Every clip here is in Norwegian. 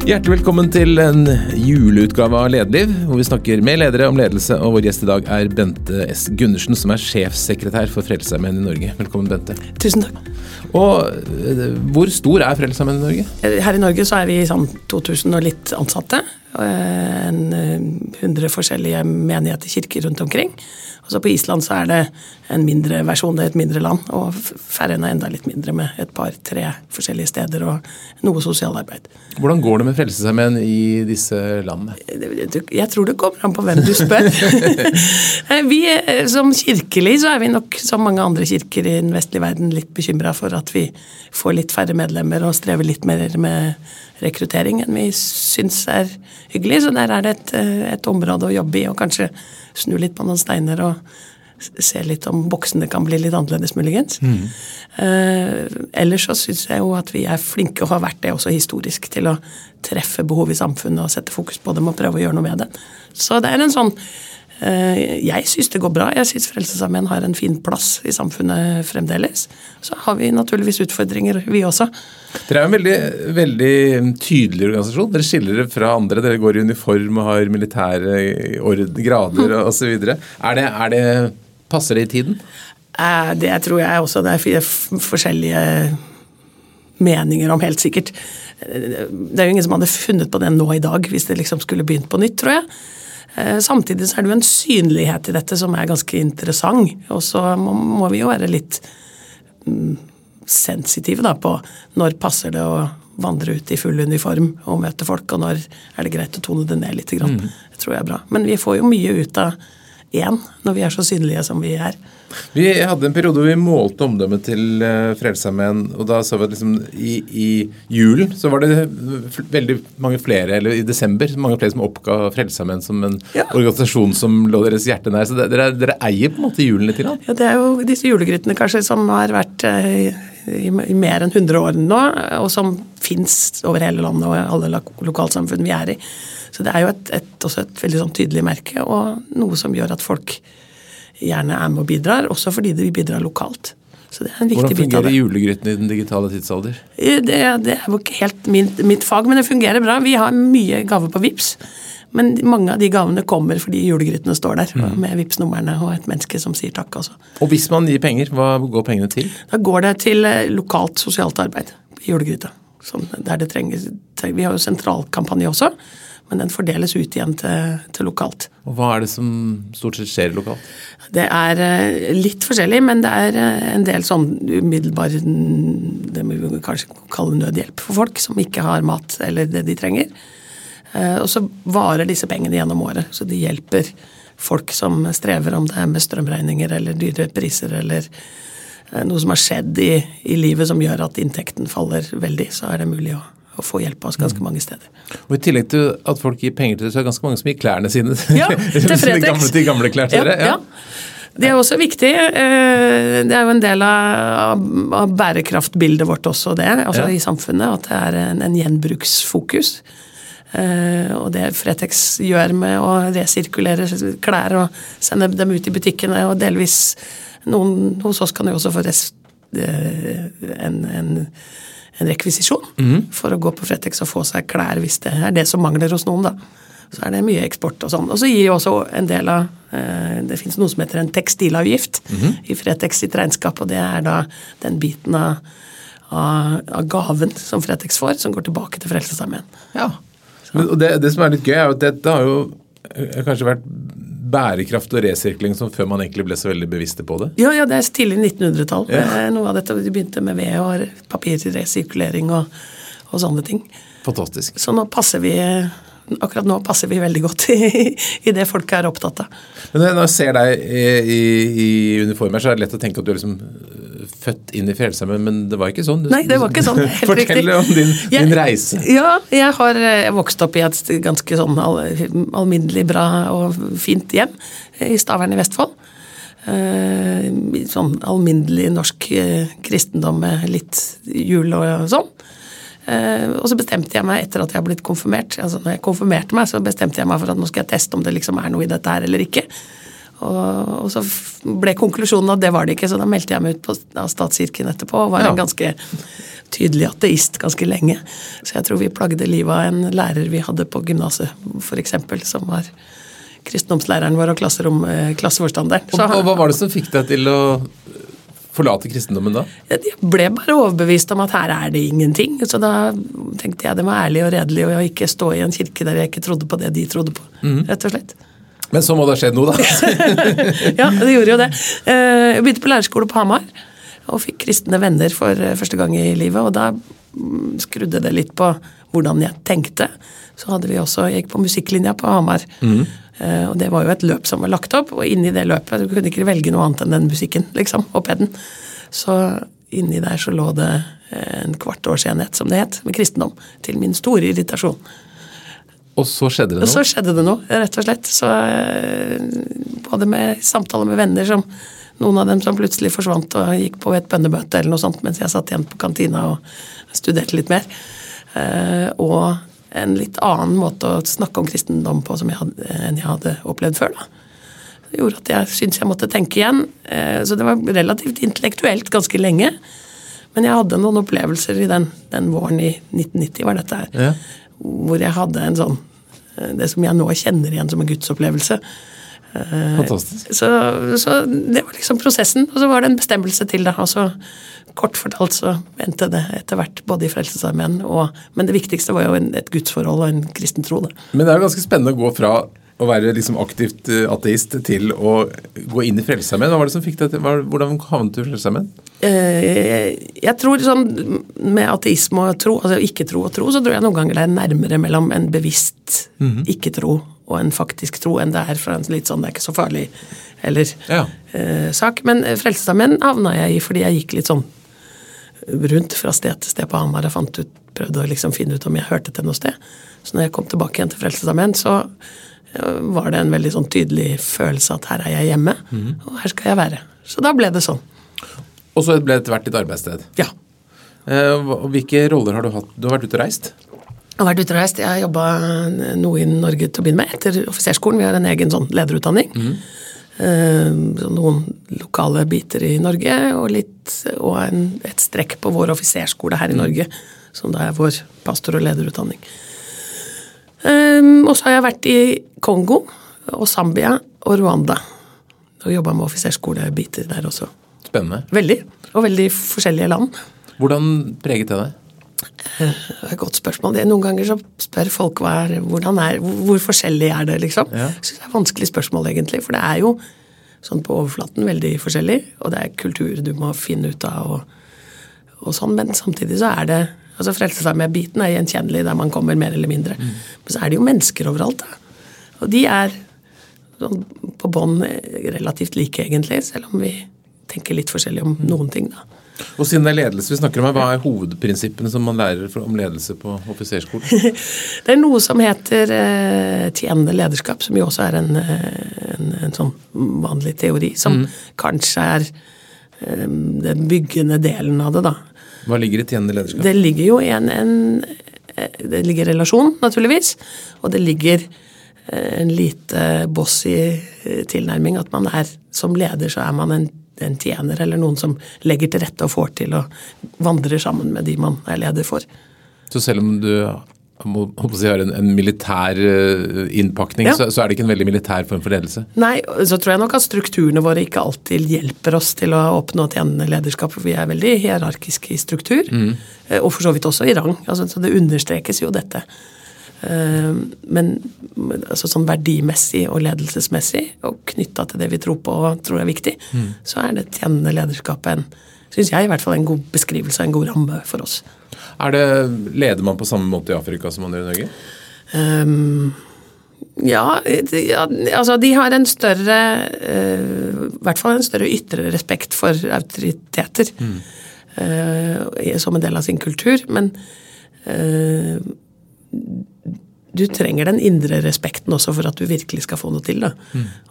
Hjertelig velkommen til en juleutgave av Lederliv, hvor vi snakker med ledere om ledelse. Og vår gjest i dag er Bente S. Gundersen, som er sjefssekretær for Frelsesarmeen i Norge. Velkommen, Bente. Tusen takk. Og eh, hvor stor er Frelsesarmeen i Norge? Her i Norge så er vi sånn 2000 og litt ansatte. Eh, En eh, 100 forskjellige menigheter, kirker rundt omkring. Og så på Island så er det en mindre versjon, det er et mindre land. Og Færøyene er enda litt mindre, med et par-tre forskjellige steder og noe sosialarbeid. Hvordan går det med Frelsesarmeen i disse landene? Jeg tror det kommer an på hvem du spør. vi, eh, Som kirkelig så er vi nok, som mange andre kirker i den vestlige verden, litt bekymra for at vi får litt færre medlemmer og strever litt mer med rekruttering enn vi syns er hyggelig. Så der er det et, eh, et område å jobbe i, og kanskje snu litt på noen steiner og se litt om boksene kan bli litt annerledes, muligens. Eh, ellers så syns jeg jo at vi er flinke, og har vært det også historisk, til å treffe behov i samfunnet og sette fokus på dem og prøve å gjøre noe med det. Så det er en sånn eh, Jeg syns det går bra. Jeg syns Frelsesarmeen har en fin plass i samfunnet fremdeles. Så har vi naturligvis utfordringer, vi også. Dere er en veldig, veldig tydelig organisasjon. Dere skiller dere fra andre. Dere går i uniform og har militære grader osv. Er det, er det Passer det i tiden? Eh, Det tror jeg også det er forskjellige meninger om, helt sikkert. Eh, Det er jo ingen som hadde funnet på det nå i dag, hvis det liksom skulle begynt på nytt, tror jeg. Eh, Samtidig så er det jo en synlighet i dette som er ganske interessant. Og så må, vi jo være litt mm, sensitive da på når passer det å vandre ut i full uniform og møte folk, og når er det greit å tone det ned litt. Grann. Det tror jeg er bra. Men vi får jo mye ut av én når vi er så synlige som vi er. Vi hadde en periode hvor vi målte omdømmet til uh, Frelsesarmeen, og da så vi at liksom i, i julen så var det veldig mange flere, eller i desember, mange flere som oppga Frelsesarmeen som en Ja. organisasjon som lå deres hjerte nær. Så det, dere, dere eier på en måte julen litt? Ja, Det er jo disse julegrytene kanskje som har vært eh, i, i mer enn 100 år nå, og som fins over hele landet og alle lo- lokalsamfunn vi er i. Så det er jo et, et, også et veldig sånn tydelig merke, og noe som gjør at folk gjerne er med og bidrar, også fordi de bidrar lokalt. Så det er en viktig Hvordan bit av fungerer det. julegryten i den digitale tidsalder? Eh, Det, det er jo ikke helt min, mitt fag, men det fungerer bra. Vi har mye gaver på VIPS, men mange av de gavene kommer fordi julegrytene står der, Mm. med VIPS-numrene og et menneske som sier takk også. Og hvis man gir penger, hva går pengene til? Da går det til eh, lokalt sosialt arbeid i julegryta. Der det trenger, Vi har jo sentralkampanje også, men den fordeles ut igjen til, til lokalt. Og hva er det som stort sett skjer lokalt? Det er eh, litt forskjellig, men det er eh, en del sånn umiddelbar Det må vi kanskje kalle nødhjelp for folk som ikke har mat eller det de trenger. Eh, Og så varer disse pengene gjennom året, så de hjelper folk som strever, om det er med strømregninger eller dyre priser eller noe som har skjedd i, i livet som gjør at inntekten faller veldig, så er det mulig å, å få hjelp av oss ganske mange steder. Og I tillegg til at folk gir penger til det, så er det ganske mange som gir klærne sine Ja, til Fretex. gamle, gamle klær til Ja, dere. ja. Det er også viktig. eh, Det er jo en del av, av bærekraftbildet vårt også, det, altså Ja. i samfunnet. At det er en, en gjenbruksfokus. Eh, og det Fretex gjør med å resirkulere klær og sende dem ut i butikkene, og delvis noen hos oss kan jo også få rest, eh, en, en, en rekvisisjon for å gå på Fretex og få seg klær hvis det er det som mangler hos noen. da. Så er det mye eksport og sånn. Og så gir jo også en del av eh, Det fins noe som heter en tekstilavgift i Fretex sitt regnskap, og det er da den biten av, av, av gaven som Fretex får, som går tilbake til Frelsesarmeen. Ja. Men, og det, det som er litt gøy, er jo at dette har jo eh, kanskje vært bærekraft og resirkling som før man egentlig ble så veldig bevisste på det. Ja, ja, det er tidlig 1900-tall. Ja. Eh, Noe av dette de begynte med ved og papirresirkulering og, og sånne ting. Fantastisk. Så nå passer vi Akkurat nå passer vi veldig godt i, i det folk er opptatt av. Men når jeg ser deg i, i, i uniform her, så er det lett å tenke at du er liksom født inn i Frelsesarmeen, men det var ikke sånn. Nei, det var ikke sånn. Helt Fortell riktig. om din, Jeg- din reise. Ja, jeg har eh, vokst opp i et ganske sånn all, alminnelig bra og fint hjem i Stavern i Vestfold. Eh, sånn alminnelig norsk eh, kristendom med litt jul og sånn. Eh, og så bestemte jeg meg etter at jeg har blitt konfirmert altså når jeg konfirmerte meg, så bestemte jeg meg for at nå skal jeg teste om det liksom er noe i dette her eller ikke. Og, og så ble konklusjonen at det var det ikke, så da meldte jeg meg ut på, av statskirken etterpå og var Ja. en ganske tydelig ateist ganske lenge. Så jeg tror vi plagde livet av en lærer vi hadde på gymnaset, f.eks., som var kristendomslæreren vår og eh, klasseforstanderen. Og, og hva var det som fikk deg til å forlate kristendommen da? jeg ble bare overbevist om at her er det ingenting. Så da tenkte jeg det var ærlig og redelig å ikke stå i en kirke der jeg ikke trodde på det de trodde på. Rett og slett. Men så må det ha skjedd noe, da. Ja, det gjorde jo det. Eh, Jeg begynte på lærerskole på Hamar og fikk kristne venner for eh, første gang i livet. Og da mm, skrudde det litt på hvordan jeg tenkte. Så hadde vi også, jeg gikk på musikklinja på Hamar. Eh, Og det var jo et løp som var lagt opp, og inni det løpet du kunne ikke velge noe annet enn den musikken. liksom, og peden. Så inni der så lå det en kvart års enhet, som det het, med kristendom. Til min store irritasjon. Og så skjedde det noe? Og så skjedde det noe, rett og slett. Så, eh, både med samtaler med venner som noen av dem som plutselig forsvant og gikk på et bønnemøte eller noe sånt mens jeg satt igjen på kantina og studerte litt mer. Eh, og en litt annen måte å snakke om kristendom på som jeg hadde, enn jeg hadde opplevd før. da. Det gjorde at jeg syntes jeg måtte tenke igjen. Eh, så det var relativt intellektuelt ganske lenge. Men jeg hadde noen opplevelser i den, den våren i 1990, var dette her. Ja. Hvor jeg hadde en sånn Det som jeg nå kjenner igjen som en gudsopplevelse. Fantastisk. Så, så det var liksom prosessen, og så var det en bestemmelse til det. Og så kort fortalt så endte det etter hvert både i Frelsesarmeen og Men det viktigste var jo en, et gudsforhold og en kristen tro. Da. Men det er jo ganske spennende å gå fra å være liksom aktivt eh, ateist til å gå inn i Frelsesarmeen. Hvordan havnet du i Frelsesarmeen? Eh, jeg tror sånn med ateisme og tro, altså ikke-tro og tro, så tror jeg noen ganger det er nærmere mellom en bevisst ikke-tro og en faktisk tro enn det er fra en litt sånn det er ikke så farlig eller Ja. eh, sak. Men Frelsesarmeen havna jeg i fordi jeg gikk litt sånn rundt fra sted til sted på Hamar og fant ut, prøvde å liksom finne ut om jeg hørte til noe sted. Så når jeg kom tilbake igjen til Frelsesarmeen, så var det en veldig sånn tydelig følelse at her er jeg hjemme, og her skal jeg være. Så da ble det sånn. Og så ble det etter hvert ditt arbeidssted. Ja. Eh, Hvilke roller har du hatt? Du har vært ute og reist? Jeg har vært ute og reist. Jeg har jobba noe i Norge til å begynne med, etter offiserskolen. Vi har en egen sånn lederutdanning. Eh, noen lokale biter i Norge, og, litt, og en, et strekk på vår offiserskole her i Norge, som da er vår pastor- og lederutdanning. Eh, og så har jeg vært i Kongo og Zambia og Rwanda. Og jobba med offiserskolebiter der også. Spennende. Veldig. Og veldig forskjellige land. Hvordan preget det deg? Det er et godt spørsmål. Det er noen ganger så spør folk hva er, er, hvor forskjellig er det, liksom. Ja. Jeg synes det er et vanskelig spørsmål, egentlig. For det er jo sånn på overflaten veldig forskjellig, og det er kultur du må finne ut av og, og sånn, men samtidig så er det altså Frelsesarmé-biten er gjenkjennelig der man kommer mer eller mindre. Mm. Men så er det jo mennesker overalt, da. Og de er sånn på bånn relativt like, egentlig, selv om vi tenker litt forskjellig om noen ting, da. Og siden det er ledelse vi snakker om her, Hva er hovedprinsippene som man lærer om ledelse på offiserskolen? Det er noe som heter eh, tjenende lederskap, som jo også er en, eh, en, en sånn vanlig teori, som kanskje er eh, den byggende delen av det, da. Hva ligger i tjenende lederskap? Det ligger jo i en, en eh, Det ligger relasjon, naturligvis, og det ligger eh, en lite bossy eh, tilnærming. At man er som leder, så er man en, en tjener eller noen som legger til rette og får til å vandre sammen med de man er leder for. Så selv om du må, må si, har en, en militær eh, innpakning, Ja. så, så er det ikke en veldig militær form for ledelse? Nei, så tror jeg nok at strukturene våre ikke alltid hjelper oss til å oppnå tjenende lederskap, for vi er veldig hierarkiske i struktur. mm. Og for så vidt også i rang. Altså, så det understrekes jo dette. Eh, Men altså sånn verdimessig og ledelsesmessig, og knytta til det vi tror på og tror er viktig, så er det tjenende lederskapet en Syns jeg i hvert fall en god beskrivelse og en god ramme for oss. Er det, Leder man på samme måte i Afrika som man gjør i Norge? Um, ja, de- ja, altså de har en større uh, I hvert fall en større ytre respekt for autoriteter eh, som en del av sin kultur. Men uh, du trenger den indre respekten også for at du virkelig skal få noe til. Da.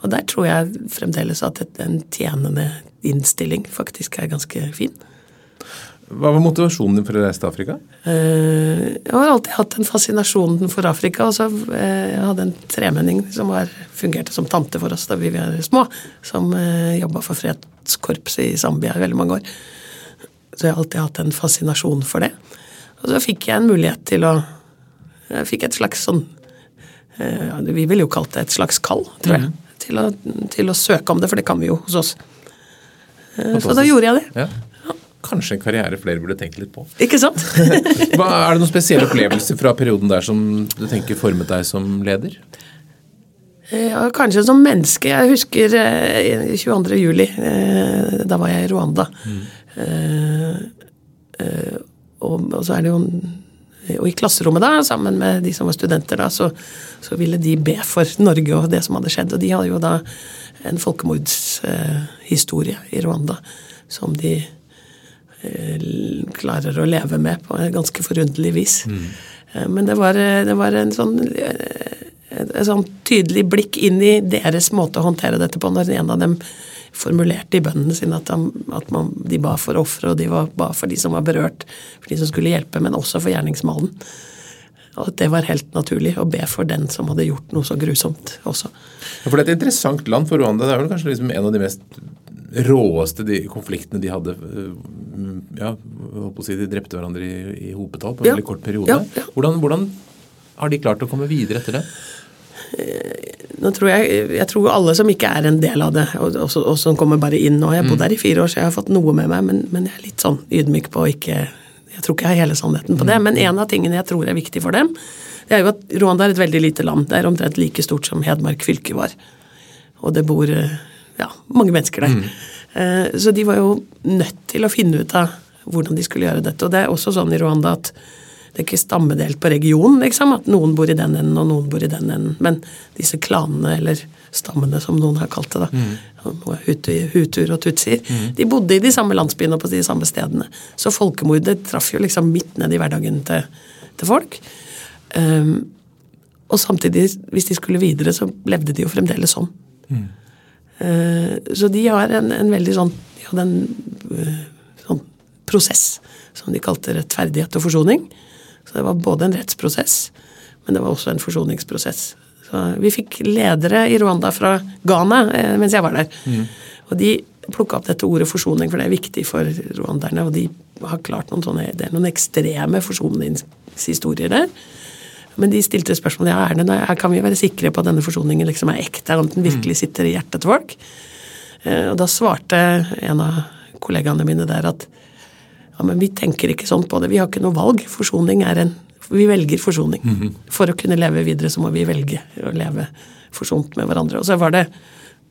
Og der tror jeg fremdeles at en tjenende innstilling faktisk er ganske fin. Hva var motivasjonen din for å reise til Afrika? Eh, jeg har alltid hatt en fascinasjon for Afrika. og så eh, Jeg hadde en tremenning som var, fungerte som tante for oss da vi var små. Som uh, jobba for fredskorpset i Zambia i veldig mange år. Så jeg har alltid hatt en fascinasjon for det. Og så fikk jeg en mulighet til å Jeg fikk et slags sånn Vi ville jo kalt det et slags kall, tror jeg. Mm. Til, å, til, å, søke om det, for det kan vi jo hos oss. Så da gjorde jeg det. Ja kanskje en karriere flere burde tenkt litt på. Ikke sant? Hva, er det noen spesielle opplevelser fra perioden der som du tenker formet deg som leder? Ja, kanskje som menneske. Jeg husker eh, 22. juli. Eh, da var jeg i Rwanda. Mm. Eh, eh, og, og, så er det jo Og i klasserommet da, sammen med de som var studenter da, så, så, ville de be for Norge og det som hadde skjedd. Og de hadde jo da en folkemordshistorie i Rwanda som de Eh, klarer å leve med på et ganske forunderlig vis. Mm. Eh, men det var, eh, det var en sånn et sånn tydelig blikk inn i deres måte å håndtere dette på, når en av dem formulerte i bøndene sine at, de, at man, de ba for ofre, og de var, ba for de som var berørt, for de som skulle hjelpe, men også for gjerningsmannen. Og det var helt naturlig å be for den som hadde gjort noe så grusomt også. Ja, for det er et interessant land for Rwanda. Det er vel kanskje liksom en av de mest råeste de konfliktene de hadde. ja, håper å si De drepte hverandre i, i hopetall på en ja. veldig kort periode. Ja, ja. Hvordan, hvordan, har de klart å komme videre etter det? Eh, nå tror jeg, jeg tror alle som ikke er en del av det, og, og, og som kommer bare inn nå Jeg har bodd mm. der i fire år, så jeg har fått noe med meg, men, men jeg er litt sånn ydmyk på å ikke tror ikke jeg har hele sannheten på det, mm. men en av tingene jeg tror er viktig for dem, det er jo at Rwanda er et veldig lite land. Det er omtrent like stort som Hedmark fylke var. Og det bor eh, ja, mange mennesker der. Mm. Eh, så de var jo nødt til å finne ut av hvordan de skulle gjøre dette. Og det er også sånn i Rwanda at det er ikke stammedelt på regionen, liksom, at noen bor i den enden og noen bor i den enden. Men disse klanene, eller stammene som noen har kalt det, da, mm. hutuer og tutsier, mm. de bodde i de samme landsbyene og på de samme stedene. Så folkemordet traff jo liksom midt ned i hverdagen til, til folk. Um, og samtidig, hvis de skulle videre, så levde de jo fremdeles sånn. Mm. Eh, så de har en, en veldig sånn De hadde en eh, sånn prosess som de kalte rettferdighet og forsoning. Så det var både en rettsprosess, men det var også en forsoningsprosess. Så vi fikk ledere i Rwanda fra Ghana eh, mens jeg var der. Mm. Og de plukka opp dette ordet forsoning, for det er viktig for rwanderne. Og de har klart noen sånne, det er noen ekstreme forsoningshistorier der. Men de stilte spørsmål ja, er det, kan vi være sikre på at denne forsoningen liksom er ekte, om den virkelig mm. sitter i hjertet til folk. Eh, og da svarte en av kollegaene mine der at ja, men vi tenker ikke sånn på det, vi har ikke noe valg. Forsoning er en Vi velger forsoning. Mm -hmm. For å kunne leve videre så må vi velge å leve forsont med hverandre. Og så var det,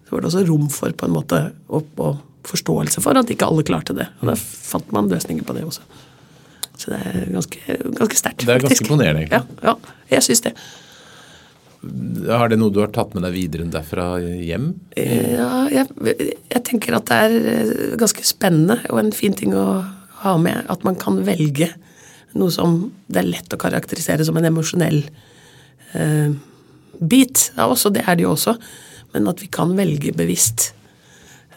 så var det også rom for på en måte og, og forståelse for at ikke alle klarte det. Og da fant man løsninger på det også. Så det er ganske, ganske sterkt. Det er ganske imponerende, egentlig. Ja, ja, jeg syns det. Har det noe du har tatt med deg videre derfra hjem? Ja, jeg, jeg, tenker at det er eh, ganske spennende og en fin ting å ha med. At man kan velge noe som det er lett å karakterisere som en emosjonell eh, bit av oss, og det er det jo også. Men at vi kan velge bevisst.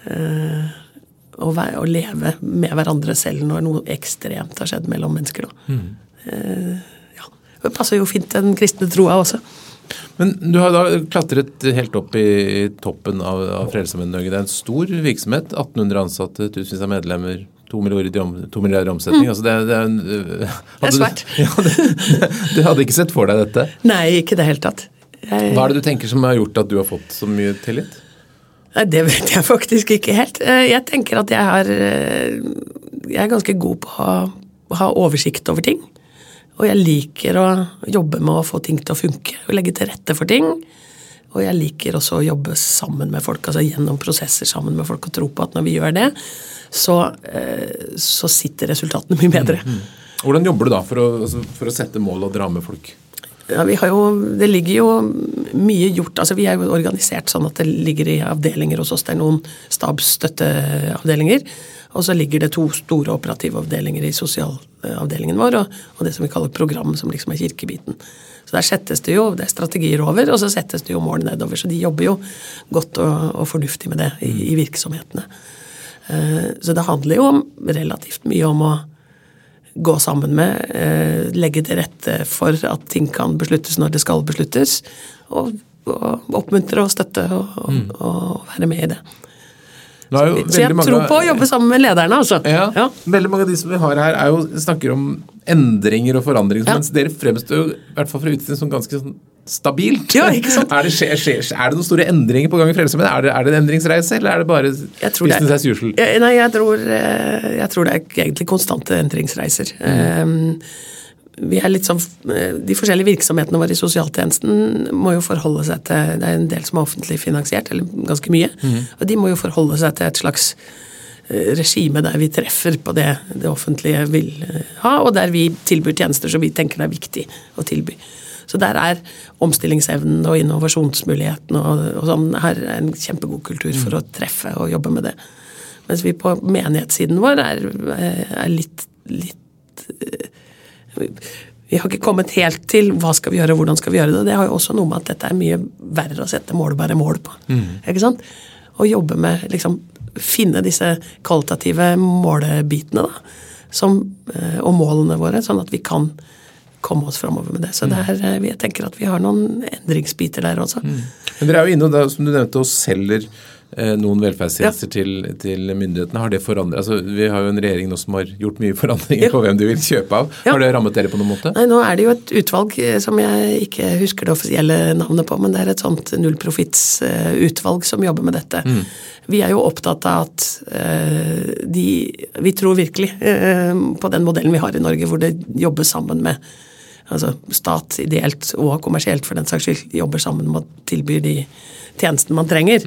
Eh, å, være, å, leve med hverandre selv når noe ekstremt har skjedd mellom mennesker. Mm. Eh, ja. Det passer jo fint den kristne troa også. Men du har da klatret helt opp i toppen av, av Frelsesarmeen Norge. Det er en stor virksomhet. 1800 ansatte, tusenvis av medlemmer. To milliarder, to milliarder omsetning. Mm. Altså det, det, uh, det er svært. Ja, det, du hadde ikke sett for deg dette? Nei, ikke i det hele tatt. Jeg, Hva er det du tenker som har gjort at du har fått så mye tillit? Nei, Det vet jeg faktisk ikke helt. Eh, jeg tenker at jeg har eh, Jeg er ganske god på å ha, oversikt over ting. Og jeg liker å jobbe med å få ting til å funke og legge til rette for ting. Og jeg liker også å jobbe sammen med folk, altså gjennom prosesser sammen med folk og tro på at når vi gjør det, så, eh, så sitter resultatene mye bedre. Mm, mm. Hvordan jobber du da for å, altså, for å sette mål og dra med folk? Ja, vi har jo, Det ligger jo mye gjort. altså Vi er jo organisert sånn at det ligger i avdelinger hos oss. Det er noen stabsstøtteavdelinger. Og så ligger det to store operative avdelinger i sosialavdelingen vår, og, og, det som vi kaller program, som liksom er kirkebiten. Så der settes det jo det er strategier over, og så settes det jo mål nedover. Så de jobber jo godt og, og fornuftig med det i, i virksomhetene. Uh, så det handler jo relativt mye om å gå sammen med, eh, legge til rette for at ting kan besluttes når det skal besluttes, og, og oppmuntre og støtte og, og, Mm. og være med i det. Er Så jeg tror på å jobbe sammen med lederne, altså. Ja. Ja. Veldig mange av de som vi har her, er jo, snakker om endringer og forandringer, Ja. mens dere fremstår jo, i hvert fall fra utsiden, som ganske sånn stabilt. Ja, ikke sant? er, det, skje, skje, er det noen store endringer på gang i Frelsesarmeen? Er, det- er det en endringsreise, eller er det bare business det- as usual? Jeg, Nei, jeg tror, eh, jeg tror det er egentlig konstante endringsreiser. Vi er litt sånn, eh, De forskjellige virksomhetene våre i sosialtjenesten må jo forholde seg til Det er en del som er offentlig finansiert, eller ganske mye. Og de må jo forholde seg til et slags regime der vi treffer på det det offentlige vil ha, og der vi tilbyr tjenester som vi tenker det er viktig å tilby. Så der er omstillingsevnen og innovasjonsmuligheten og, og sånn her er en kjempegod kultur for å treffe og jobbe med det. Mens vi på menighetssiden vår er, er litt, litt eh, Vi har ikke kommet helt til hva skal vi gjøre, og hvordan skal vi gjøre det. Det har jo også noe med at dette er mye verre å sette målbare mål på. Ikke sant? Å jobbe med liksom Finne disse kvalitative målebitene, da. Som, eh, og målene våre, sånn at vi kan komme oss framover med det. Så det er, eh, jeg tenker at vi har noen endringsbiter der også. Men dere er jo inne og da, som du nevnte, og selger eh, noen velferdstjenester til, til myndighetene. Har det forandret altså, Vi har jo en regjering nå som har gjort mye forandringer Ja. på hvem de vil kjøpe av. Ja. Har det rammet dere på noen måte? Nei, nå er det jo et utvalg eh, som jeg ikke husker det offisielle navnet på, men det er et sånt nullprofittsutvalg som jobber med dette. Vi er jo opptatt av at eh, de Vi tror virkelig eh, på den modellen vi har i Norge, hvor det jobbes sammen med altså stat ideelt og kommersielt for den saks skyld jobber sammen med å tilby de tjenestene man trenger.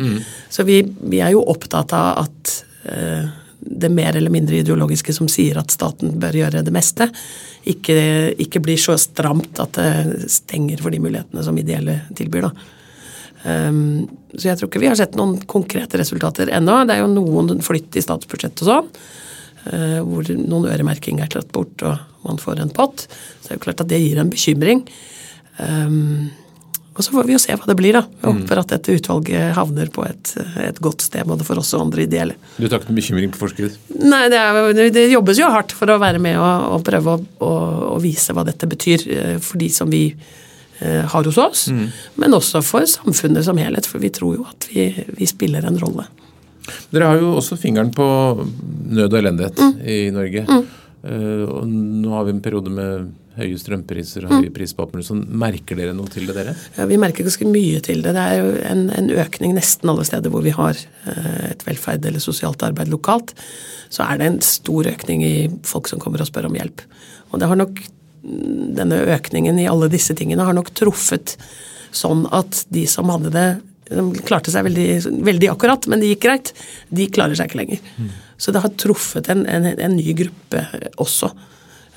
Så vi, vi er jo opptatt av at eh, det mer eller mindre ideologiske som sier at staten bør gjøre det meste, ikke, ikke blir så stramt at det stenger for de mulighetene som ideelle tilbyr. Um, så jeg tror ikke vi har sett noen konkrete resultater ennå. Det er jo noen flytt i statsbudsjettet og sånn, hvor noen øremerking er tatt bort og man får en pott. Så det er jo klart at det gir en bekymring. Um, og så får vi jo se hva det blir, da. Jeg håper at dette utvalget havner på et, et godt sted, både for oss og andre ideelle. Du tar ikke noen bekymring på forskudd? Nei, det, er, det- jobbes jo hardt for å være med og, og prøve å, å, å vise hva dette betyr eh, for de som vi eh, har hos oss, men også for samfunnet som helhet, for vi tror jo at vi, vi spiller en rolle. Dere har jo også fingeren på nød og elendighet Mm. i Norge. Eh, og nå har vi en periode med høye strømpriser og Mm. høye priser på sånn. Merker dere noe til det, dere? Ja, Vi merker ganske mye til det. Det er jo en, en økning nesten alle steder hvor vi har uh, et velferd eller sosialt arbeid lokalt. Så er det en stor økning i folk som kommer og spør om hjelp. Og det har nok denne økningen i alle disse tingene har nok truffet sånn at de som hadde det de klarte seg veldig, veldig akkurat, men det gikk greit. De klarer seg ikke lenger. Så det har truffet en, en, en ny gruppe også.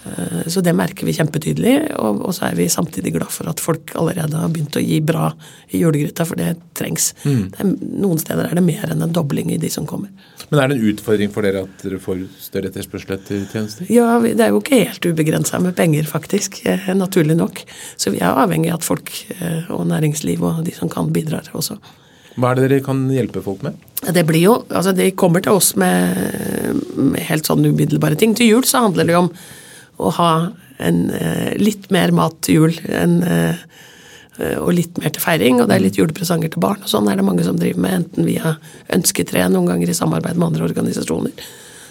Eh, Så det merker vi kjempetydelig, og, og så er vi samtidig glad for at folk allerede har begynt å gi bra i julegryta, for det trengs. Det er, noen steder er det mer enn en dobling i de som kommer. Men er det en utfordring for dere at dere får større etterspørsel etter tjenester? Ja, det er jo ikke helt ubegrensa med penger, faktisk. eh, Naturlig nok. Så vi er avhengig av at folk eh, og næringsliv og de som kan, bidrar også. Hva er det dere kan hjelpe folk med? Det blir jo, altså De kommer til oss med, med helt sånn umiddelbare ting. Til jul så handler det jo om å ha en, eh, litt mer mat til jul enn eh, og litt mer til feiring, og det er litt julepresanger til barn. og Sånn er det mange som driver med, enten via Ønsketre, noen ganger i samarbeid med andre organisasjoner.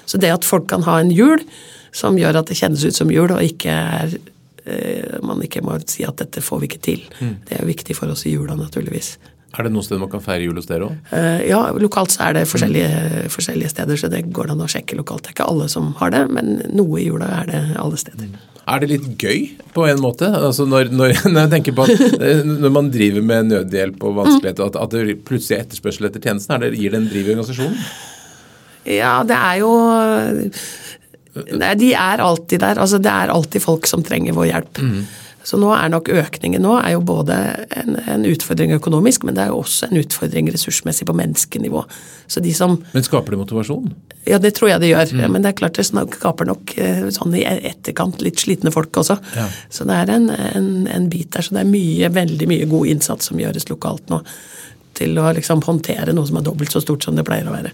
Så det at folk kan ha en jul som gjør at det kjennes ut som jul, og ikke er eh, man ikke må si at dette får vi ikke til. Det er jo viktig for oss i jula, naturligvis. Er det noe sted man kan feire jul hos dere òg? Eh, Ja, lokalt så er det forskjellige, forskjellige steder, så det går an å sjekke lokalt. Det er ikke alle som har det, men noe i jula er det alle steder. Er det litt gøy på en måte? Altså når, når, når jeg tenker på at eh, når man driver med nødhjelp og vanskeligheter, at, at det plutselig er etterspørsel etter tjenesten, er det, gir det en driv i organisasjonen? Ja, det er jo Nei, de er alltid der. Altså, det er alltid folk som trenger vår hjelp. Så nå er nok økningen nå er jo både en, en utfordring økonomisk, men det er jo også en utfordring ressursmessig på menneskenivå. Så de som Men skaper det motivasjon? Ja, det tror jeg det gjør. Men det er klart det skaper nok eh, sånn i etterkant litt slitne folk også. Ja. Så det er en, en, en bit der. Så det er mye, veldig mye god innsats som gjøres lokalt nå. Til å liksom håndtere noe som er dobbelt så stort som det pleier å være.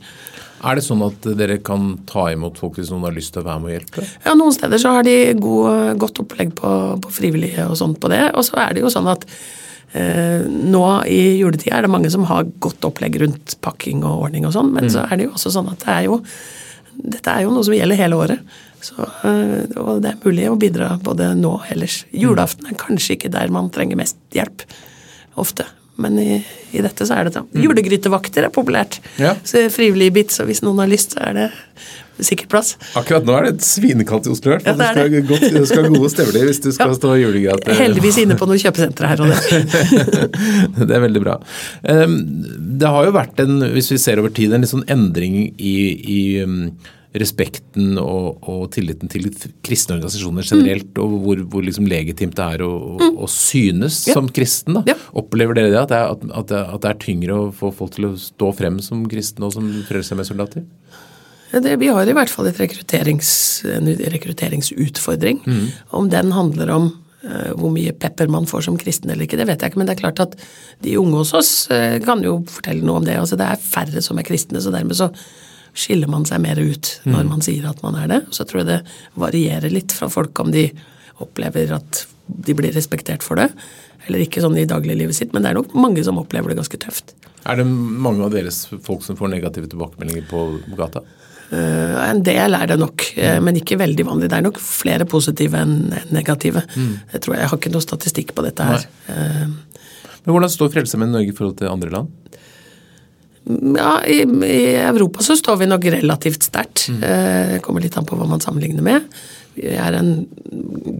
Er det sånn at dere kan ta imot folk hvis noen har lyst til å være med og hjelpe? Ja, Noen steder så har de god, godt opplegg på, på frivillige og sånt på det. Og så er det jo sånn at eh, nå i juletida er det mange som har godt opplegg rundt pakking og ordning og sånn, men så er det jo også sånn at det er jo dette er jo noe som gjelder hele året. Så, eh, og det er mulig å bidra både nå og ellers. Julaften er kanskje ikke der man trenger mest hjelp. Ofte. Men i, i dette så er det sånn. Julegrytevakter er populært. Ja. Så frivillig bit, så hvis noen har lyst, så er det sikkert plass. Akkurat nå er det et svinekaldt i Oslo. i. Ja, det er du, skal, godt, du skal ha gode støvler hvis du skal Ja. stå julegate. Heldigvis inne på noen kjøpesentre her og der. det er veldig bra. Um, Det har jo vært en, hvis vi ser over tid, en litt sånn endring i, i um, respekten og, og tilliten til kristne organisasjoner generelt, og hvor, hvor liksom legitimt det er å, mm. å synes Ja. som kristen. Da. Ja. Opplever dere det? At det, er, at, det, at det er tyngre å få folk til å stå frem som kristne og som frelsesarmésoldater? Det, vi har i hvert fall rekrutterings, en rekrutteringsutfordring. Om den handler om uh, hvor mye pepper man får som kristen eller ikke, det vet jeg ikke. Men det er klart at de unge hos oss uh, kan jo fortelle noe om det. Altså, det er færre som er kristne, så dermed så skiller man seg mer ut når man sier at man er det. Så tror jeg det varierer litt fra folk om de opplever at de blir respektert for det, eller ikke sånn i dagliglivet sitt. Men det er nok mange som opplever det ganske tøft. Er det mange av deres folk som får negative tilbakemeldinger på gata? Uh, En del er det nok, mm. men ikke veldig vanlig. Det er nok flere positive enn negative. negative. Jeg tror jeg, jeg har ikke noe statistikk på dette her. Uh, Men Hvordan står Frelsesarmeen Norge i forhold til andre land? Ja, i, I Europa så står vi nok relativt sterkt. Eh, kommer litt an på hva man sammenligner med. Vi er en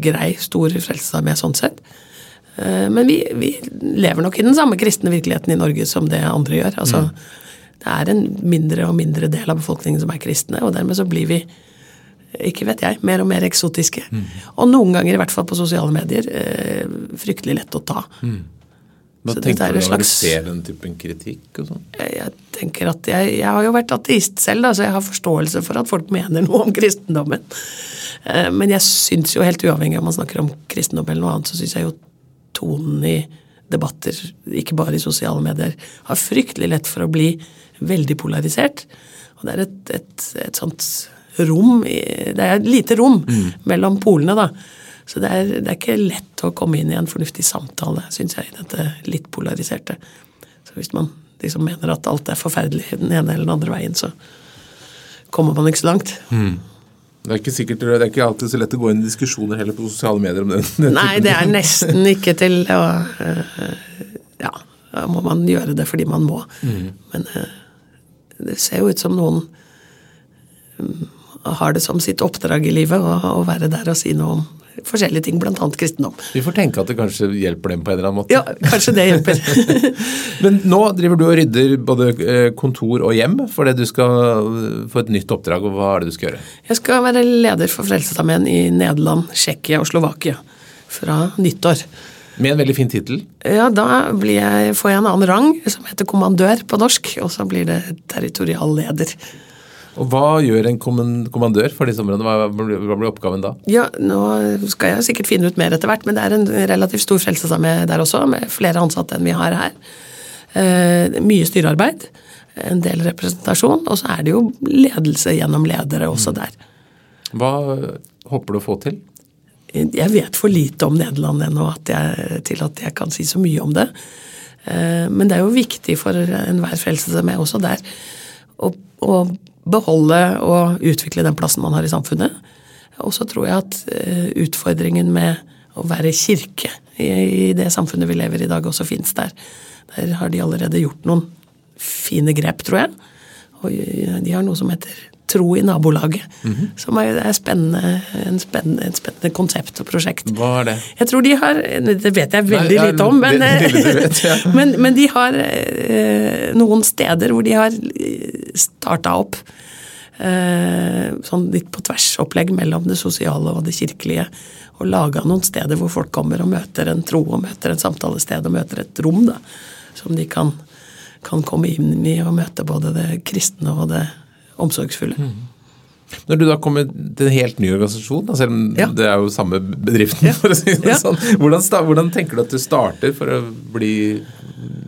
grei, stor frelsesarmé sånn sett. Eh, Men vi, vi lever nok i den samme kristne virkeligheten i Norge som det andre gjør. Altså, Det er en mindre og mindre del av befolkningen som er kristne, og dermed så blir vi ikke vet jeg, mer og mer eksotiske. Og noen ganger, i hvert fall på sosiale medier, eh, fryktelig lett å ta. Hva Så tenker er du når når du ser den typen kritikk og sånn? jeg, jeg tenker at jeg, jeg har jo vært ateist selv, da, så jeg har forståelse for at folk mener noe om kristendommen. Eh, Men jeg syns jo, helt uavhengig om man snakker om kristendom eller noe annet, så syns jeg jo tonen i debatter, ikke bare i sosiale medier, har fryktelig lett for å bli veldig polarisert. Og det er et, et, et sånt rom Det er et lite rom mellom polene, da. Så det er, det er ikke lett å komme inn i en fornuftig samtale, syns jeg, i dette litt polariserte. Så hvis man liksom mener at alt er forferdelig den ene eller den andre veien, så kommer man ikke så langt. Det er ikke sikkert, det er ikke alltid så lett å gå inn i diskusjoner heller på sosiale medier om den. den Nei, det er nesten ikke til å øh, Ja, da må man gjøre det fordi man må. Men øh, det ser jo ut som noen mm, har det som sitt oppdrag i livet å, å være der og si noe om forskjellige ting, bl.a. kristendom. Vi får tenke at det kanskje hjelper dem på en eller annen måte. Ja, kanskje det hjelper. Men nå driver du og rydder både eh, kontor og hjem fordi du skal eh, få et nytt oppdrag. og Hva er det du skal gjøre? Jeg skal være leder for Frelsesarmeen i Nederland, Tsjekkia og Slovakia fra nyttår. Med en veldig fin tittel. Ja, da blir jeg, får jeg en annen rang, som heter kommandør på norsk, og så blir det territorialleder. Og Hva gjør en kommandør for disse områdene? Hva, blir- hva blir oppgaven da? Ja, nå skal jeg sikkert finne ut mer etter hvert, men det er en relativt stor frelsesarmé der også, med flere ansatte enn vi har her. Eh, mye styrearbeid, en del representasjon, og så er det jo ledelse gjennom ledere også der. Hva håper du å få til? Jeg vet for lite om Nederland ennå til at jeg kan si så mye om det. Eh, Men det er jo viktig for enhver frelsesarmé også der og å beholde og utvikle den plassen man har i samfunnet. Og så tror jeg at eh, utfordringen med å være kirke i, det samfunnet vi lever i i dag, også fins der. Der har de allerede gjort noen fine grep, tror jeg. Og eh, de har noe som heter Tro i nabolaget. Som er, er spennende, en spennende, et spennende konsept og prosjekt. Hva er det? Jeg tror de har Det vet jeg veldig Nei, ja, lite om, men, det- det vet, ja. men, men de har eh, noen steder hvor de har starta opp eh, sånn litt på tvers-opplegg mellom det sosiale og det kirkelige. Og laga noen steder hvor folk kommer og møter en tro og møter et samtalested og møter et rom da, som de kan, kan komme inn i og møte både det kristne og det omsorgsfulle. Når du da kommer til en helt ny organisasjon, da, selv om Ja. det er jo samme bedriften, Ja. for å si det Ja. sånn, hvordan, hvordan tenker du at du starter for å bli,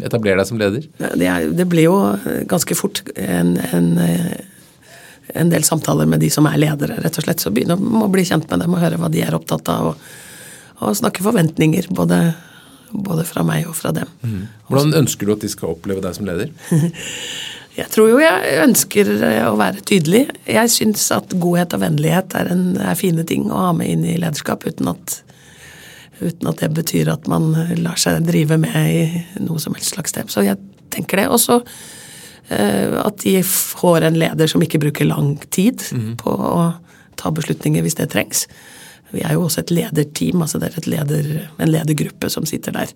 etablere deg som leder? Det, er, det blir jo ganske fort en, en, eh, en del samtaler med de som er ledere, rett og slett. Så begynne å bli kjent med dem og høre hva de er opptatt av. Og, og snakke forventninger, både, både, fra meg og fra dem. Mm. Hvordan ønsker du at de skal oppleve deg som leder? Jeg tror jo jeg ønsker å være tydelig. Jeg syns at godhet og vennlighet er, en, er, fine ting å ha med inn i lederskap, uten at, uten at det betyr at man lar seg drive med i noe som helst slags sted. Så jeg tenker det. Og så uh, at de får en leder som ikke bruker lang tid mm. på å ta beslutninger hvis det trengs. Vi er jo også et lederteam, altså det er leder, en ledergruppe som sitter der,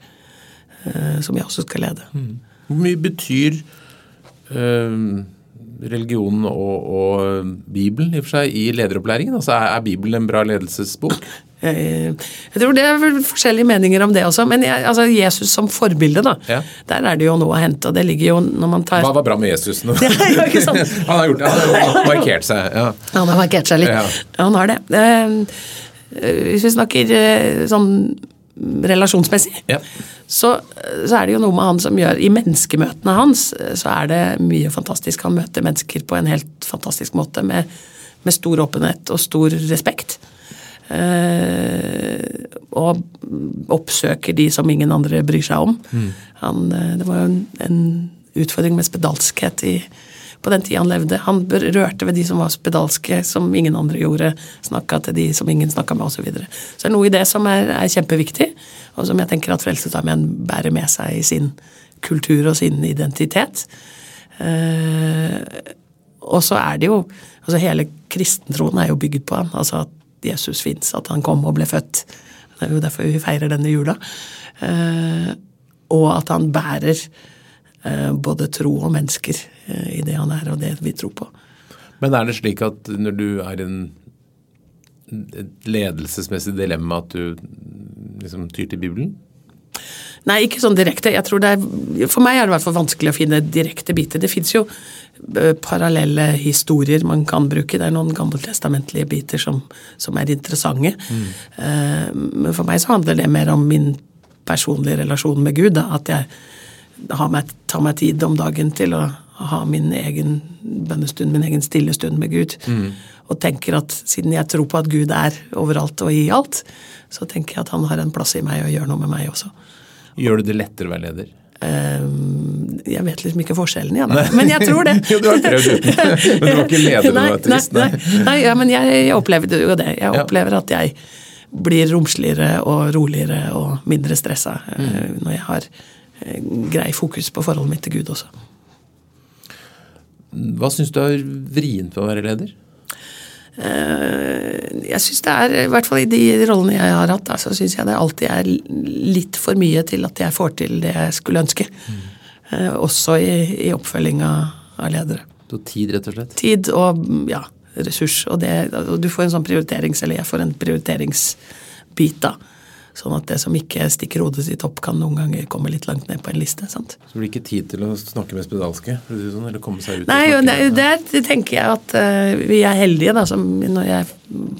uh, som jeg også skal lede. Mm. Hvor mye betyr Eh, religionen og, og, Bibelen i og for seg i lederopplæringen? Altså, er, er Bibelen en bra ledelsesbok? Jeg, tror det er forskjellige meninger om det også, men jeg, altså Jesus som forbilde, da. Ja. Der er det jo noe å hente, og det ligger jo når man tar Hva var bra med Jesus nå? Ja, han har gjort det, han har markert seg. Ja. Han har markert seg litt. Han har det. Eh, hvis vi snakker eh, sånn relasjonsmessig, ja. så, så, er det jo noe med han som gjør I menneskemøtene hans så er det mye fantastisk. Han møter mennesker på en helt fantastisk måte med, med stor åpenhet og stor respekt. Eh, og oppsøker de som ingen andre bryr seg om. Mm. Han, eh, det var jo en, en utfordring med spedalskhet i den tida han levde. Han rørte ved de som var spedalske, som ingen andre gjorde. Snakka til de som ingen snakka med, osv. Så, videre. så det er noe i det som er, er kjempeviktig, og som jeg tenker at Frelsesarmeen bærer med seg i sin kultur og sin identitet. Eh, og så er det jo altså Hele kristentroen er jo bygd på han. altså At Jesus fins, at han kom og ble født. Det er jo derfor vi feirer denne jula. Eh, og at han bærer både tro og mennesker eh, i det han er, og det vi tror på. Men er det slik at når du er i et ledelsesmessig dilemma, at du liksom tyr til Bibelen? Nei, ikke sånn direkte. Jeg tror det er, For meg er det i hvert fall vanskelig å finne direkte biter. Det fins jo eh, parallelle historier man kan bruke. Det er noen gammeltestamentlige biter som, som er interessante. Mm. Men for meg så handler det mer om min personlige relasjon med Gud. Da, at jeg meg, ta meg tid om dagen til å ha min egen bønnestund, min egen stille stund med Gud. Mm. Og tenker at siden jeg tror på at Gud er overalt og i alt, så tenker jeg at han har en plass i meg og gjør noe med meg også. Gjør du det lettere å være leder? Um, jeg vet liksom ikke forskjellen igjen, ja, men jeg tror det. jo, du har prøvd uten. Men du var ikke leder da du var trist? Nei, nei, nei ja, men jeg, jeg opplevde jo det. Jeg opplever at jeg blir romsligere og roligere og mindre stressa mm. uh, når jeg har Eh, grei fokus på forholdet mitt til Gud også. Hva syns du er vrient ved å være leder? Eh, jeg syns det er, i hvert fall i de rollene jeg har hatt, så syns jeg det alltid er litt for mye til at jeg får til det jeg skulle ønske. Mm. Også i, i oppfølginga av ledere. Så tid, rett og slett? Tid og ja, ressurs. Og, det, og du får en sånn prioriterings, eller jeg får en prioriteringsbit, da. Sånn at det som ikke stikker hodet sitt opp, kan noen ganger komme litt langt ned på en liste. sant? Så det blir ikke tid til å snakke med spedalske? Sånn, eller komme seg ut Nei, der, der tenker jeg at uh, vi er heldige da, som, når jeg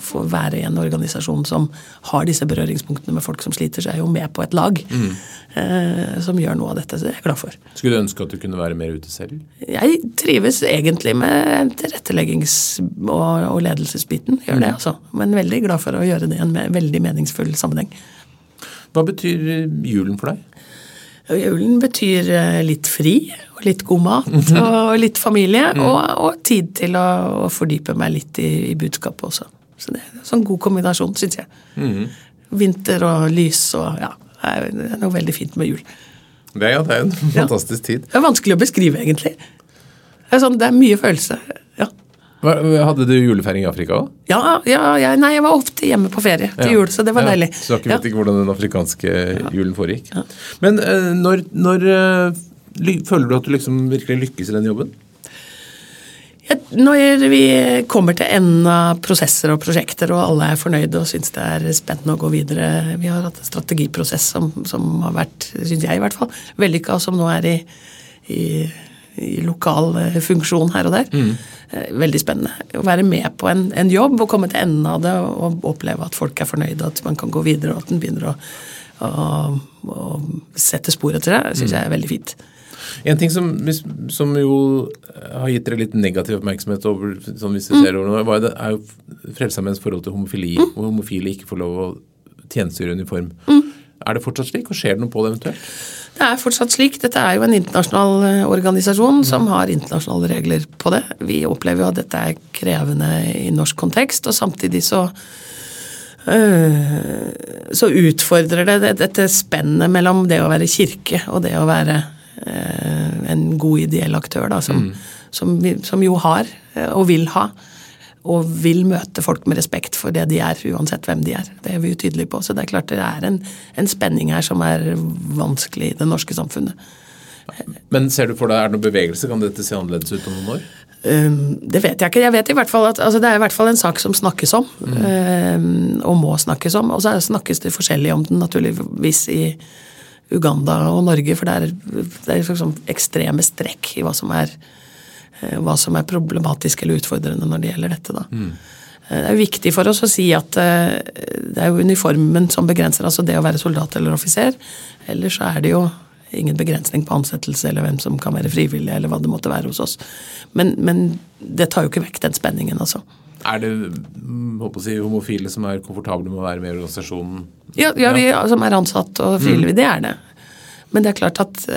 får være i en organisasjon som har disse berøringspunktene med folk som sliter, så er jeg jo med på et lag mm. uh, som gjør noe av dette. Så det er jeg glad for. Skulle du ønske at du kunne være mer ute selv? Jeg trives egentlig med tilretteleggings- og, og ledelsesbiten. Gjør det, mm. altså. Men veldig glad for å gjøre det i en veldig meningsfull sammenheng. Hva betyr julen for deg? Julen betyr eh, litt fri og litt god mat og litt familie. Mm. Og, og, tid til å, å, fordype meg litt i, i budskapet også. Så det er en sånn god kombinasjon, syns jeg. Mm. Vinter og lys og ja. Det er noe veldig fint med jul. Det, ja, det er en fantastisk tid. Det er vanskelig å beskrive, egentlig. Det er, sånn, det er mye følelse. Ja. Hadde du julefeiring i Afrika òg? Ja, ja, ja, nei, jeg var ofte hjemme på ferie til jul, så det var deilig. Så dere vet ikke hvordan den afrikanske julen foregikk. Men uh, når, når uh, føler du at du liksom virkelig lykkes i den jobben? Når vi kommer til enden av prosesser og prosjekter, og alle er fornøyde og syns det er spennende å gå videre Vi har hatt en strategiprosess som, som har vært, syns jeg i hvert fall, vellykka, og som nå er i, i i lokal eh, funksjon her og der. Mm. Eh, veldig spennende. Å være med på en, en, jobb og komme til enden av det og oppleve at folk er fornøyde, at man kan gå videre og at en begynner å, å, å sette spor etter det, syns mm. jeg er veldig fint. En ting som, som, jo har gitt dere litt negativ oppmerksomhet over, sånn hvis vi ser over nå, det, er jo Frelsesarmeens forhold til homofili. Mm. Og homofile ikke får lov å tjenestegjøre uniform. Mm. Er det fortsatt slik, og skjer det noe på det eventuelt? Det er fortsatt slik. Dette er jo en internasjonal eh, organisasjon som har internasjonale regler på det. Vi opplever jo at dette er krevende i norsk kontekst, og samtidig så øh, så utfordrer det dette spennet mellom det å være kirke og det å være øh, en god ideell aktør, da, som, mm. som, vi, som jo har og vil ha og vil møte folk med respekt for det de er, uansett hvem de er. Det er vi jo tydelige på. Så det er klart det er en, en spenning her som er vanskelig i det norske samfunnet. Men ser du for deg, er det noen bevegelse? Kan dette se annerledes ut om noen år? Um, det vet jeg ikke. Jeg vet i hvert fall at altså, Det er i hvert fall en sak som snakkes om, mm. um, og må snakkes om. Og så snakkes det forskjellig om den naturligvis i Uganda og Norge, for det er, det er liksom ekstreme strekk i hva som er hva som er problematisk eller utfordrende når det gjelder dette. Da. Mm. Det er viktig for oss å si at eh, det er jo uniformen som begrenser, altså det å være soldat eller offiser. Ellers så er det jo ingen begrensning på ansettelse eller hvem som kan være frivillig, eller hva det måtte være hos oss. Men, men det tar jo ikke vekk den spenningen, altså. Er det mm, si, homofile som er komfortable med å være med i organisasjonen? Ja, ja vi som er ansatt og frivillige, mm. det er det. Men det er klart at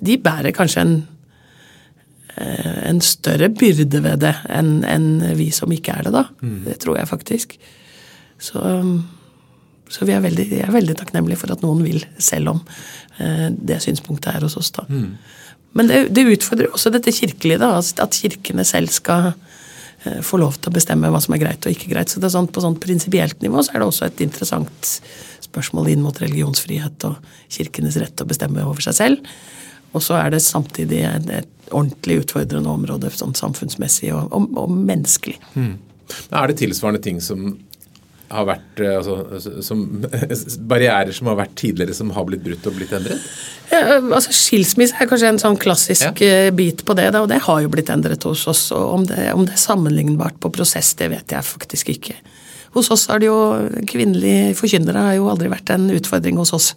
de bærer kanskje en Eh, en større byrde ved det enn en vi som ikke er det, da. Mm. Det tror jeg faktisk. Så, så vi er veldig, jeg er veldig takknemlige for at noen vil, selv om eh, det synspunktet er hos oss, da. Mm. Men det, det, utfordrer også dette kirkelige, da. At kirkene selv skal eh, få lov til å bestemme hva som er greit og ikke greit. Så det er sånn, På sånn prinsipielt nivå så er det også et interessant spørsmål inn mot religionsfrihet og kirkenes rett til å bestemme over seg selv. Og så er det samtidig et, ordentlig utfordrende område sånn samfunnsmessig og, og, og menneskelig. Mm. Er det tilsvarende ting som har vært eh, altså, som, barrierer som har vært tidligere, som har blitt brutt og blitt endret? Ja, altså Skilsmisse er kanskje en sånn klassisk ja. Eh, bit på det, da, og det har jo blitt endret hos oss. og om det, om det, er sammenlignbart på prosess, det vet jeg faktisk ikke. Hos oss har det jo Kvinnelige forkynnere har jo aldri vært en utfordring hos oss.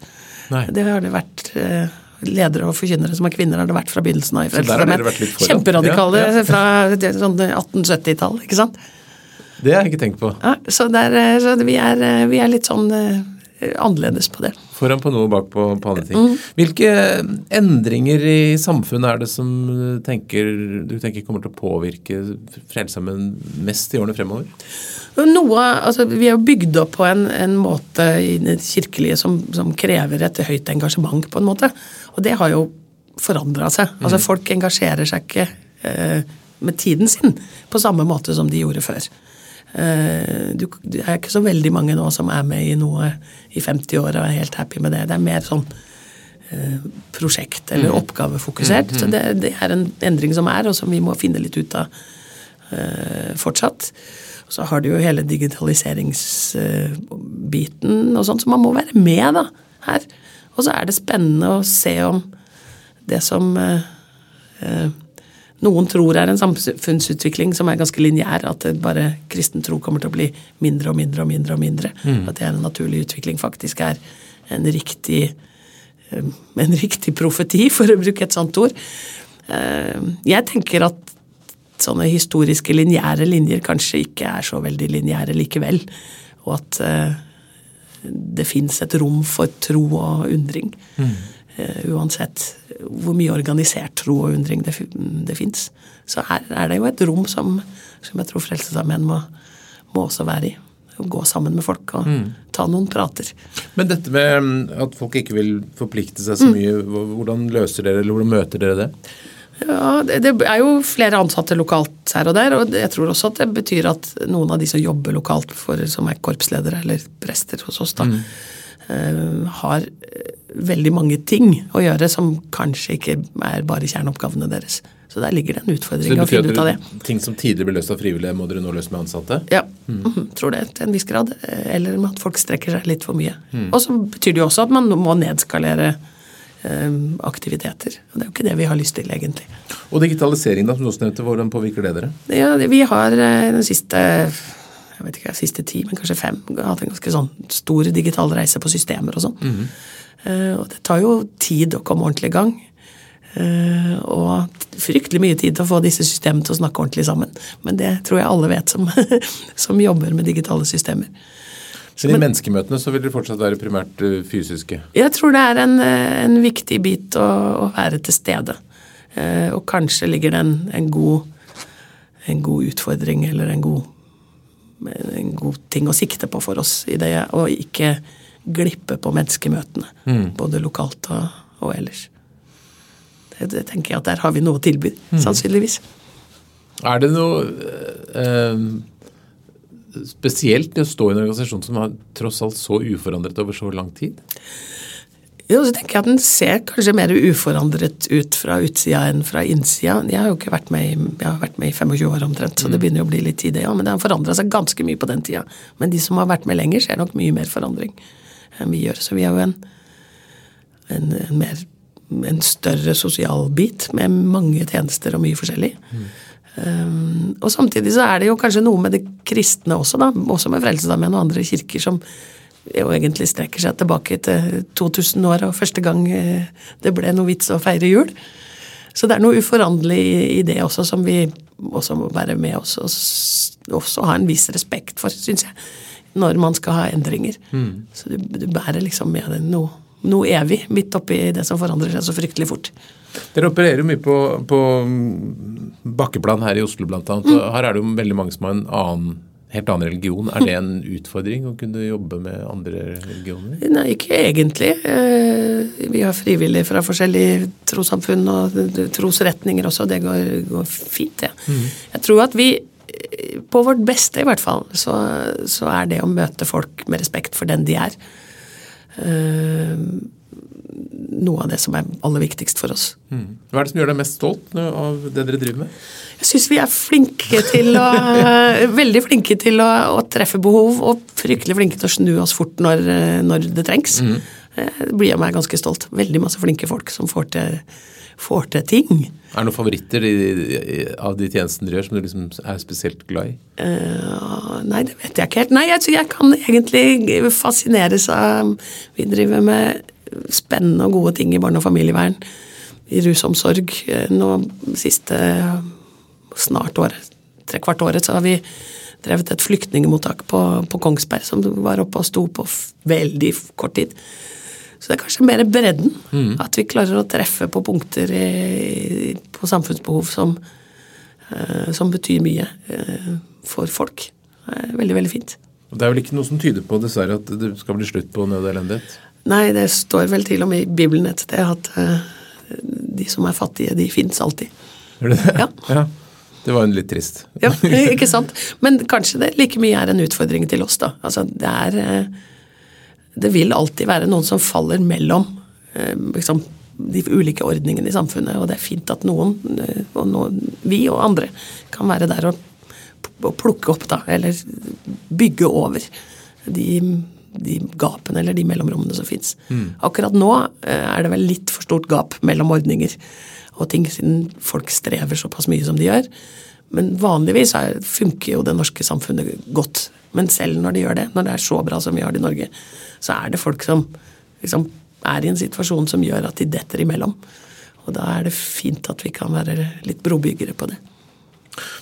Nei. Det har det vært eh, ledere og forkynnere som er kvinner, har det vært fra begynnelsen av. i Kjemperadikale ja, ja. fra sånn 1870-tall, ikke sant. Det har jeg ikke tenkt på. Ja, så, der, eh, så vi, er, eh, vi, er, litt sånn uh, annerledes på det. Foran på noe, bak på, på andre ting. Mm. Hvilke endringer i samfunnet er det som tenker, du tenker kommer til å påvirke Frelsesarmeen mest i årene fremover? Noe, altså, vi er jo bygd opp på en, en måte i det kirkelige som, som, krever et høyt engasjement, på en måte. Og det har jo forandra seg. Altså, mm. Folk engasjerer seg ikke eh, med tiden sin på samme måte som de gjorde før. Eh, du, det er ikke så veldig mange nå som er med i noe i 50 år og er helt happy med det. Det er mer sånn eh, prosjekt- eller mm. oppgavefokusert. Mm. Så det, det, er en endring som er, og som vi må finne litt ut av eh, fortsatt. Så har du jo hele digitaliseringsbiten og sånn, så man må være med da, her. Og så er det spennende å se om det som eh, eh, noen tror er en samfunnsutvikling som er ganske lineær, at bare kristen tro kommer til å bli mindre og mindre og mindre. og mindre, mm. At det er en naturlig utvikling, faktisk er en riktig, eh, en riktig profeti, for å bruke et sånt ord. Eh, jeg tenker at sånne historiske lineære linjer kanskje ikke er så veldig lineære likevel. Og at uh, det fins et rom for tro og undring. Mm. Uh, uansett hvor mye organisert tro og undring det, det fins. Så her er det jo et rom som, som jeg tror Frelsesarmeen må, må også være i å gå sammen med folk og mm. ta noen prater. Men dette med mm, at folk ikke vil forplikte seg så mm. mye, hvordan løser dere, eller hvordan møter dere det? Ja, det, det, er jo flere ansatte lokalt her og der, og jeg tror også at det betyr at noen av de som jobber lokalt, for, som er korpsledere eller prester hos oss, da, mm. Uh, har eh, veldig mange ting å gjøre som kanskje ikke er bare kjerneoppgavene deres. Så der ligger det en utfordring å finne ut av det. Ting som tidligere ble løst av frivillige, må dere nå løse med ansatte? Ja, mm. Tror det til en viss grad. Eller med at folk strekker seg litt for mye. Mm. Og så betyr det jo også at man må nedskalere aktiviteter. Og det er jo ikke det vi har lyst til, egentlig. Og digitalisering, da, som du også nevnte, hvordan påvirker det dere? Ja, Vi har eh, den siste jeg vet ikke, siste ti, men kanskje fem hatt en ganske sånn stor digital reise på systemer og sånn. Mm -hmm. Og det tar jo tid å komme ordentlig i gang. Uh, og fryktelig mye tid til å få disse systemene til å snakke ordentlig sammen. Men det tror jeg alle vet som, som jobber med digitale systemer. Men i menneskemøtene så vil det fortsatt være primært eh, fysiske? Jeg tror det er en, en viktig bit å, å, være til stede. Eh, og kanskje ligger det en, en, god, en god utfordring eller en god, en god ting å sikte på for oss i det å ikke glippe på menneskemøtene. Mm. Både lokalt og, ellers. Det, det, tenker jeg at der har vi noe å tilby, mm. sannsynligvis. Er det noe eh, spesielt i å stå i en organisasjon som har tross alt så uforandret over så lang tid? Jo, så tenker jeg at Den ser kanskje mer uforandret ut fra utsida enn fra innsida. Jeg har jo ikke vært med i, jeg har vært med i 25 år omtrent, så det mm. begynner jo å bli litt tid, det ja, Men det har forandra seg ganske mye på den tida. Men de som har vært med lenger, ser nok mye mer forandring enn vi gjør. Så vi har jo en, en, en, mer, en større sosial bit med mange tjenester og mye forskjellig. Mm. Um, og samtidig så er det jo kanskje noe med det kristne også, da, også med Frelsesarmeen og andre kirker som jo egentlig strekker seg tilbake til 2000 år og første gang eh, det ble noe vits å feire jul. Så det er noe uforanderlig i det også som vi også må være med oss og også ha en viss respekt for, syns jeg, når man skal ha endringer. Mm. Så du, du, bærer liksom med deg noe, noe evig midt oppi det som forandrer seg så fryktelig fort. Dere opererer jo mye på, på bakkeplan her i Oslo bl.a. Mm. Her er det jo veldig mange som har en annen helt annen religion. Er det en utfordring å kunne jobbe med andre religioner? Nei, ikke egentlig. Eh, vi har frivillige fra forskjellige trossamfunn og trosretninger også. Det går, går fint, det. Ja. Mm. Jeg tror at vi på vårt beste, i hvert fall, så, så, er det å møte folk med respekt for den de er. Uh, noe av det som er aller viktigst for oss. Mm. Hva er det som gjør deg mest stolt av det dere driver med? Jeg syns vi er flinke til å Veldig flinke til å, å, treffe behov, og fryktelig flinke til å snu oss fort når, når det trengs. Mm. Det blir jeg meg ganske stolt. Veldig masse flinke folk som får til, får til ting. Er det noen favoritter i, i, av de tjenestene dere gjør som du liksom er spesielt glad i? Uh, nei, det vet jeg ikke helt. Nei, jeg, jeg kan egentlig fascineres av Vi driver med spennende og gode ting i barne- og familievern, i rusomsorg. Nå siste snart året, trekvart året, så har vi drevet et flyktningemottak på, på, Kongsberg som var oppe og sto på veldig kort tid. Så det er kanskje mer bredden. Mm. At vi klarer å treffe på punkter i, på samfunnsbehov som, uh, som betyr mye uh, for folk. Det er veldig, veldig fint. Det er vel ikke noe som tyder på dessverre at det skal bli slutt på nød og elendighet? Nei, det står vel til og med i Bibelen et sted at uh, de som er fattige, de fins alltid. Gjør det det? Ja. ja. Det var en litt trist. ja, ikke sant. Men kanskje det like mye er en utfordring til oss, da. Altså, det er uh, Det vil alltid være noen som faller mellom uh, liksom, de ulike ordningene i samfunnet, og det er fint at noen, og noen, vi og andre, kan være der og, og plukke opp, da, eller bygge over de de gapene eller de mellomrommene som fins. Mm. Akkurat nå eh, er det vel litt for stort gap mellom ordninger og ting, siden folk strever såpass mye som de gjør. Men vanligvis er, funker jo det norske samfunnet godt. Men selv når de gjør det, når det er så bra som vi har det i Norge, så er det folk som liksom er i en situasjon som gjør at de detter imellom. Og da er det fint at vi kan være litt brobyggere på det.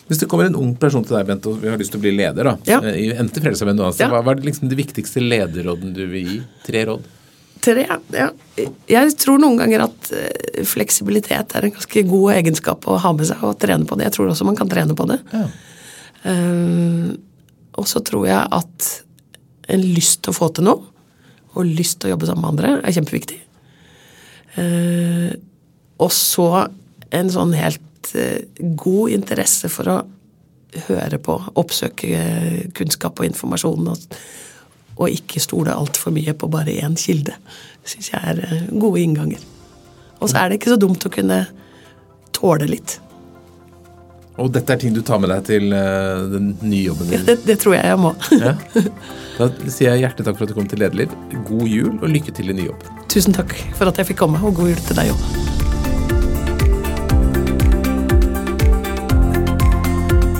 Hvis det kommer en ung person til deg, Bent, og vi har lyst til å bli leder, da, ja. Eh, enten til Frelsesarmeen ja. hva er liksom de viktigste lederrådene du vil gi? Tre råd? Tre, ja. Jeg tror noen ganger at eh, fleksibilitet er en ganske god egenskap å ha med seg og trene på det. Jeg tror også man kan trene på det. Ja. Um, og så tror jeg at en lyst til å få til noe, og lyst til å jobbe sammen med andre, er kjempeviktig. Uh, og så en sånn helt Eh, god interesse for å høre på, oppsøke kunnskap og informasjon, og, og ikke stole altfor mye på bare én kilde. Syns jeg er eh, gode innganger. Og så er det ikke så dumt å kunne tåle litt. Og dette er ting du tar med deg til den nye jobben din? Det, det, tror jeg jeg må. ja. Da sier jeg hjertelig takk for at du kom til Lederliv. God jul og lykke til i ny jobb. Tusen takk for at jeg fikk komme, og god jul til deg òg.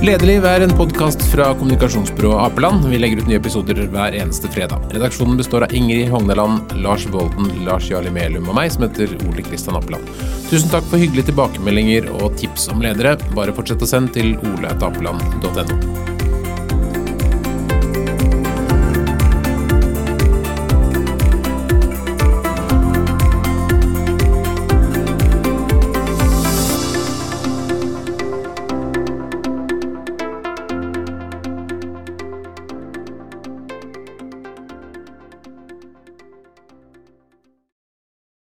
Lederliv er en podkast fra kommunikasjonsbyrået Apeland. Vi legger ut nye episoder hver eneste fredag. Redaksjonen består av Ingrid Hogneland, Lars Volden, Lars Jarli Melum og meg, som heter Ole Kristian Apeland. Tusen takk for hyggelige tilbakemeldinger og tips om ledere. Bare fortsett å sende til oleatapeland.no.